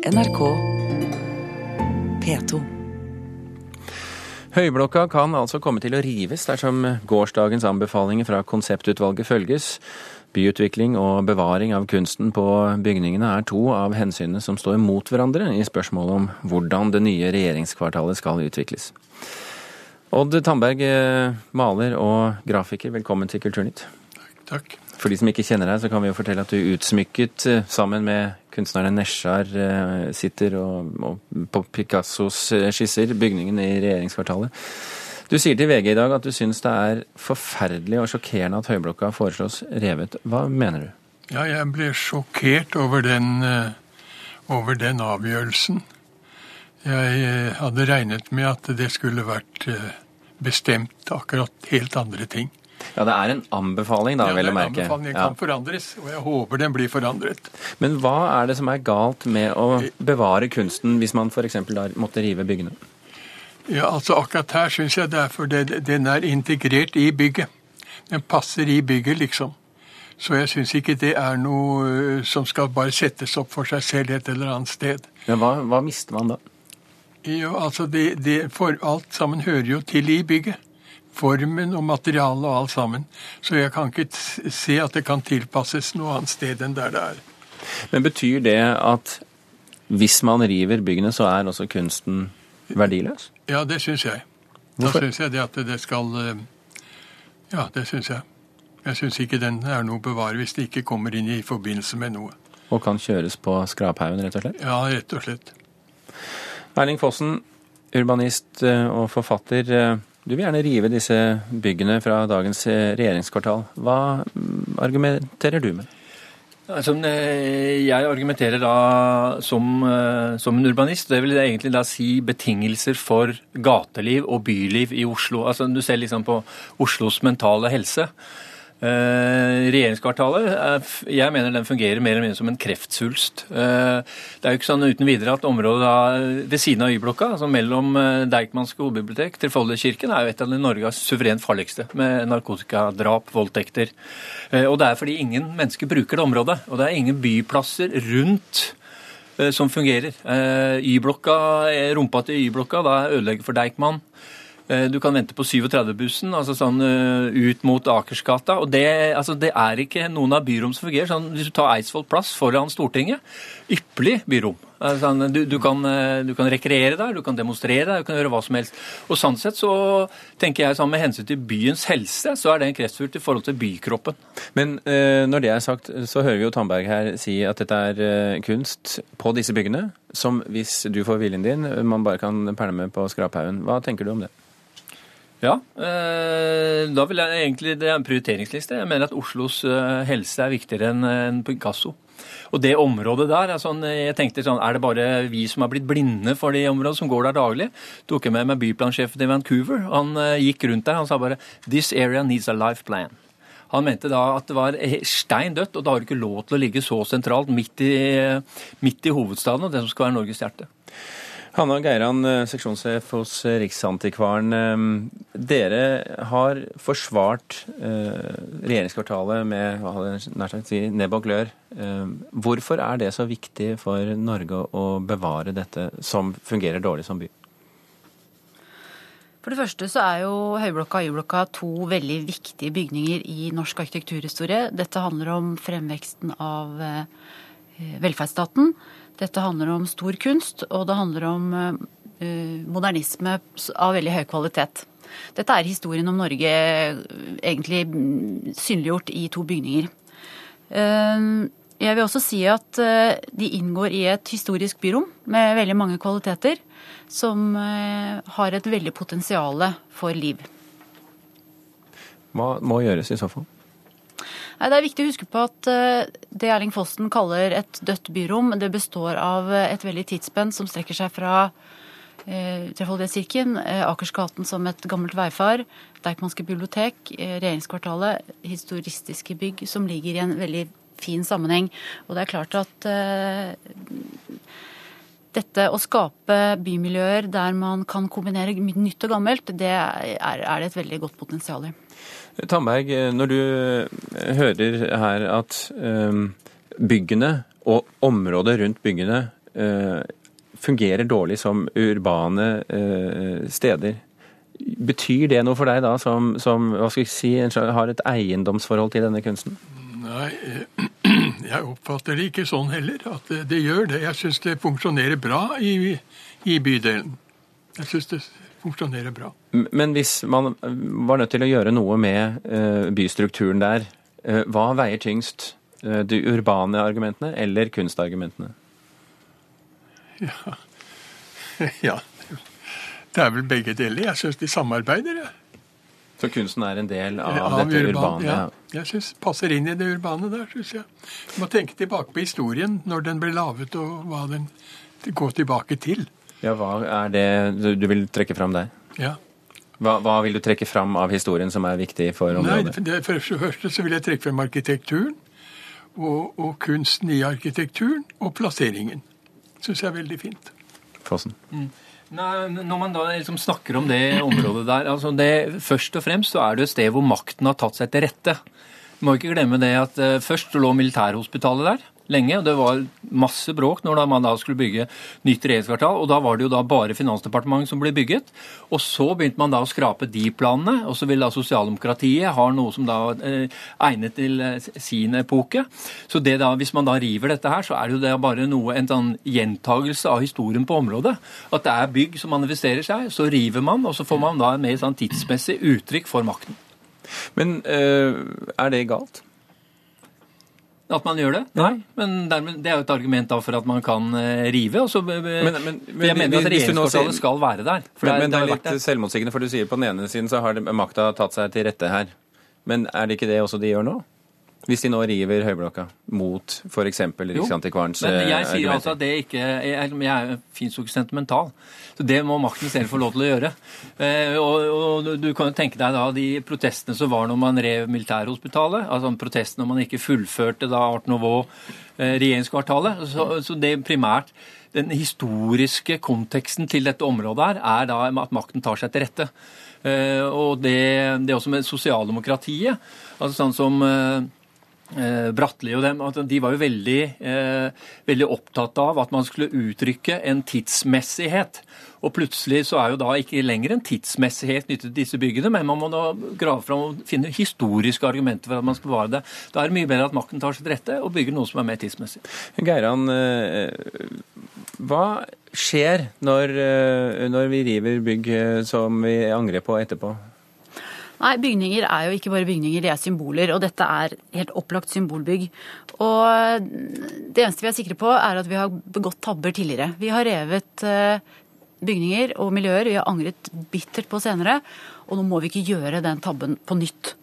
NRK P2. Høyblokka kan altså komme til å rives dersom gårsdagens anbefalinger fra konseptutvalget følges. Byutvikling og bevaring av kunsten på bygningene er to av hensynene som står mot hverandre i spørsmålet om hvordan det nye regjeringskvartalet skal utvikles. Odd Tandberg, eh, maler og grafiker, velkommen til Kulturnytt. Takk. For de som ikke kjenner deg, så kan vi jo fortelle at du utsmykket eh, sammen med kunstnerne Nesjar eh, sitter og, og på Picassos eh, skisser bygningen i regjeringskvartalet. Du sier til VG i dag at du syns det er forferdelig og sjokkerende at Høyblokka foreslås revet. Hva mener du? Ja, jeg ble sjokkert over den, over den avgjørelsen. Jeg hadde regnet med at det skulle vært bestemt akkurat helt andre ting. Ja, Det er en anbefaling, da, ja, vel å merke. Anbefalingen kan forandres, og jeg håper den blir forandret. Men hva er det som er galt med å bevare kunsten hvis man f.eks. da måtte rive byggene? Ja, altså Akkurat her syns jeg derfor det, den er integrert i bygget. Den passer i bygget, liksom. Så jeg syns ikke det er noe øh, som skal bare settes opp for seg selv et eller annet sted. Men hva, hva mister man da? Jo, altså det, det, for Alt sammen hører jo til i bygget formen og materialet og alt sammen. Så jeg kan ikke se at det kan tilpasses noe annet sted enn der det er. Men betyr det at hvis man river byggene, så er også kunsten verdiløs? Ja, det syns jeg. Hvorfor? Da syns jeg det at det skal eh, Ja, det syns jeg. Jeg syns ikke den er noe å bevare hvis det ikke kommer inn i forbindelse med noe. Og kan kjøres på skraphaugen, rett og slett? Ja, rett og slett. Erling Fossen, urbanist eh, og forfatter. Eh, du vil gjerne rive disse byggene fra dagens eh, regjeringskvartal. Hva argumenterer du med? Altså, jeg argumenterer da som, eh, som, en urbanist. Det vil egentlig da si betingelser for gateliv og byliv i Oslo. Altså, du ser liksom på Oslos mentale helse. Uh, regjeringskvartalet, jeg mener den fungerer mer eller mindre som en kreftsvulst. Uh, det er jo ikke sånn uten videre at området ved siden av Y-blokka, altså mellom Deichmanske hovedbibliotek til Folldalskirken, er jo et av Norges suverent farligste, med narkotikadrap, voldtekter. og det er fordi ingen mennesker bruker det området. Og det er ingen byplasser rundt som fungerer. Y-blokka, Rumpa til Y-blokka da ødelegger for Deichman. Eh, du kan vente på 37-bussen, altså sånn uh, ut mot Akersgata. og det, altså, det, er ikke noen av byrom som fungerer. Sånn, hvis du tar Eidsvoll plass foran Stortinget, ypperlig byrom. Altså, du, du, kan, du, kan, rekreere der, du kan demonstrere der, du kan gjøre hva som helst. Og Sånn sett så tenker jeg sånn med hensyn til byens helse, så er det en kreftfullt i forhold til bykroppen. Men når det er sagt, så hører vi jo Tandberg her si at dette er kunst på disse byggene, som hvis du får viljen din, man bare kan pælme på skraphaugen. Hva tenker du om det? Ja, eh, da vil jeg egentlig, Det er en prioriteringsliste. Jeg mener at Oslos eh, helse er viktigere enn Picasso. Og det området der, sånn, jeg tenkte sånn, Er det bare vi som har blitt blinde for de områdene, som går der daglig? Tok jeg med meg byplansjefen i Vancouver. Han uh, gikk rundt der han sa bare 'This area needs a life plan'. Han mente da at det var stein dødt, og da har du ikke lov til å ligge så sentralt midt i, midt i hovedstaden og det som skal være Norges hjerte. Hanna Geiran, eh, seksjonssjef hos eh, Riksantikvaren. Eh, dere har forsvart regjeringskvartalet med nær sagt nebb og glør. Hvorfor er det så viktig for Norge å bevare dette som fungerer dårlig som by? For det første så er jo Høyblokka og Y-blokka to veldig viktige bygninger i norsk arkitekturhistorie. Dette handler om fremveksten av velferdsstaten. Dette handler om stor kunst, og det handler om uh, modernisme av veldig høy kvalitet. Dette er historien om Norge eh, egentlig mm, synliggjort i to bygninger. Jeg vil også si at de inngår i et historisk byrom med veldig mange kvaliteter, som har et veldig potensial for liv. Hva må gjøres i så fall? Det er viktig å huske på at eh, det Erling Fossen kaller et dødt byrom, det består av et veldig tidsspenn som strekker seg fra eh, Trefoldighetskirken, eh, Akersgaten som et gammelt veifar, Deichmanske bibliotek, regjeringskvartalet, historistiske bygg som ligger i en veldig fin sammenheng. Og det er klart at dette å skape bymiljøer der man kan kombinere nytt og gammelt, det er, er det et veldig godt potensial i. Tamberg, når du hører her at byggene og området rundt byggene eh, fungerer dårlig som urbane eh, steder. Betyr det noe for deg da, som, som hva skal jeg si, har et eiendomsforhold til denne kunsten? Nei, eh, jeg oppfatter det ikke sånn heller, at det, det gjør det. Jeg syns det funksjonerer bra i, i bydelen. Jeg syns det funksjonerer bra. Men hvis man var nødt til å gjøre noe med eh, bystrukturen der, eh, hva veier tyngst? De urbane argumentene eller kunstargumentene? Ja. ja. Det er vel begge deler. Jeg syns de samarbeider. jeg. Så kunsten er en del av, av dette urban, urbane? Ja, jeg synes passer inn i det urbane der, syns jeg. Du må tenke tilbake på historien, når den ble laget og hva den går tilbake til. Ja, Hva er det du vil trekke fram der? Ja. Hva, hva, vil du trekke fram av historien som er viktig for området? Nei, det, For det første så vil jeg trekke frem arkitekturen. Og, og kunsten i arkitekturen og plasseringen. Syns jeg er veldig fint. Fossen. Mm. Når man da liksom snakker om det området der altså det, Først og fremst så er det et sted hvor makten har tatt seg til rette. Du må ikke glemme det at uh, Først lå militærhospitalet der lenge, og det var masse bråk når man da skulle bygge nytt regjeringskvartal. og Da var det jo da bare Finansdepartementet som ble bygget. Og Så begynte man da å skrape de planene, og så vil da sosialdemokratiet ha noe som da eh, egnet til eh, sin epoke. Så det da, hvis man da river dette her, så er det jo det bare noe, en sånn gjentagelse av historien på området. At det er bygg som manifesterer seg, så river man, og så får man da et mer sånn tidsmessig uttrykk for makten. Men øh, er det galt? At man gjør det? Nei. Men dermed, det er jo et argument da for at man kan uh, rive. Og så, men, men, men, jeg mener at regjeringskvartalet skal være der. det, men det er litt selvmotsigende, for du sier på den ene siden så har makta tatt seg til rette her. Men er det ikke det også de gjør nå? Hvis de nå river Høyblokka mot f.eks. Riksantikvarens. Men jeg sier argumenter. altså at det ikke Jeg, jeg fins jo ikke sentimental. Så det må makten selv få lov til å gjøre. Eh, og, og, Du kan jo tenke deg da de protestene som var når man rev Militærhospitalet. altså Protestene når man ikke fullførte da Art Nouveau eh, regjeringskvartalet. Så, så det primært den historiske konteksten til dette området her er da at makten tar seg til rette. Eh, og det, det også med sosialdemokratiet. altså sånn som eh, eh, Bratteli og dem, at de var jo veldig, eh, veldig, opptatt av at man skulle uttrykke en tidsmessighet. Og plutselig så er jo da ikke lenger en tidsmessighet knyttet til disse byggene, men man må da grave fram og finne historiske argumenter for at man skal bevare det. Da er det mye bedre at makten tar til rette og bygger noe som er mer tidsmessig. Geiran, eh, hva skjer når, eh, når vi river bygg eh, som vi angrer på etterpå? Nei, bygninger er jo ikke bare bygninger, de er symboler. Og dette er helt opplagt symbolbygg. Og det eneste vi er sikre på, er at vi har begått tabber tidligere. Vi har revet eh, bygninger og miljøer vi har angret bittert på senere. Og nå må vi ikke gjøre den tabben på nytt.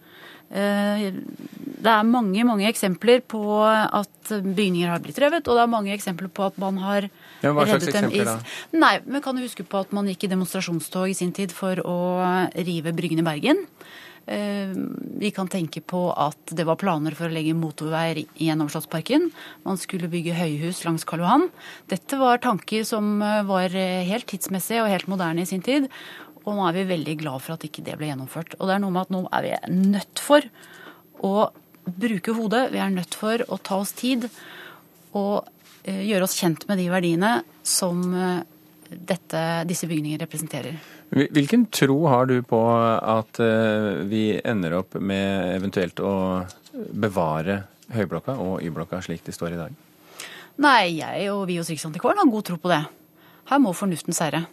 Eh, det er mange mange eksempler på at bygninger har blitt revet, og det er mange eksempler på at man har ja, hva slags eksempler da? Nei, men kan du huske på at man gikk i demonstrasjonstog i sin tid for å rive Bryggen i Bergen? Eh, vi kan tenke på at det var planer for å legge motorveier gjennom Slottsparken. Man skulle bygge høyhus langs Karl Johan. Dette var tanker som var helt tidsmessige og helt moderne i sin tid. Og nå er vi veldig glad for at ikke det ble gjennomført. Og det er noe med at nå er vi nødt for å bruke hodet. Vi er nødt for å ta oss tid og eh, gjøre oss kjent med de verdiene som eh, dette, disse bygningene representerer. Hvilken tro har du på at eh, vi ender opp med eventuelt å bevare Høyblokka og Y-blokka slik de står i dag? Nei, jeg og vi hos Riksantikvaren har god tro på det. Her må fornuften seire.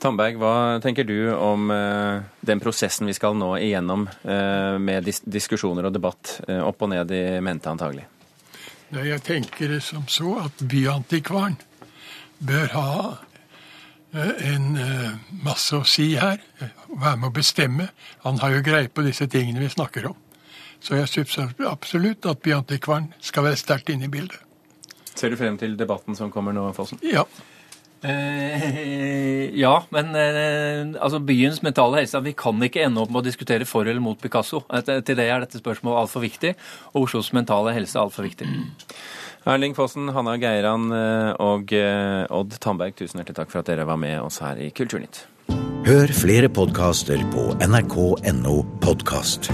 Tandberg, hva tenker du om eh, den prosessen vi skal nå igjennom eh, med dis diskusjoner og debatt eh, opp og ned i mente antagelig? Jeg tenker som så at Byantikvaren bør ha eh, en eh, masse å si her. Være med å bestemme. Han har jo greie på disse tingene vi snakker om. Så jeg syns absolutt at Byantikvaren skal være sterkt inne i bildet. Ser du frem til debatten som kommer nå, Fossen? Ja. Eh, ja, men eh, altså byens mentale helse Vi kan ikke ende opp med å diskutere for eller mot Picasso. Til det er dette spørsmålet altfor viktig, og Oslos mentale helse er altfor viktig. Erling Fossen, Hanna Geiran eh, og eh, Odd Tandberg, tusen hjertelig takk for at dere var med oss her i Kulturnytt. Hør flere podkaster på nrk.no podkast.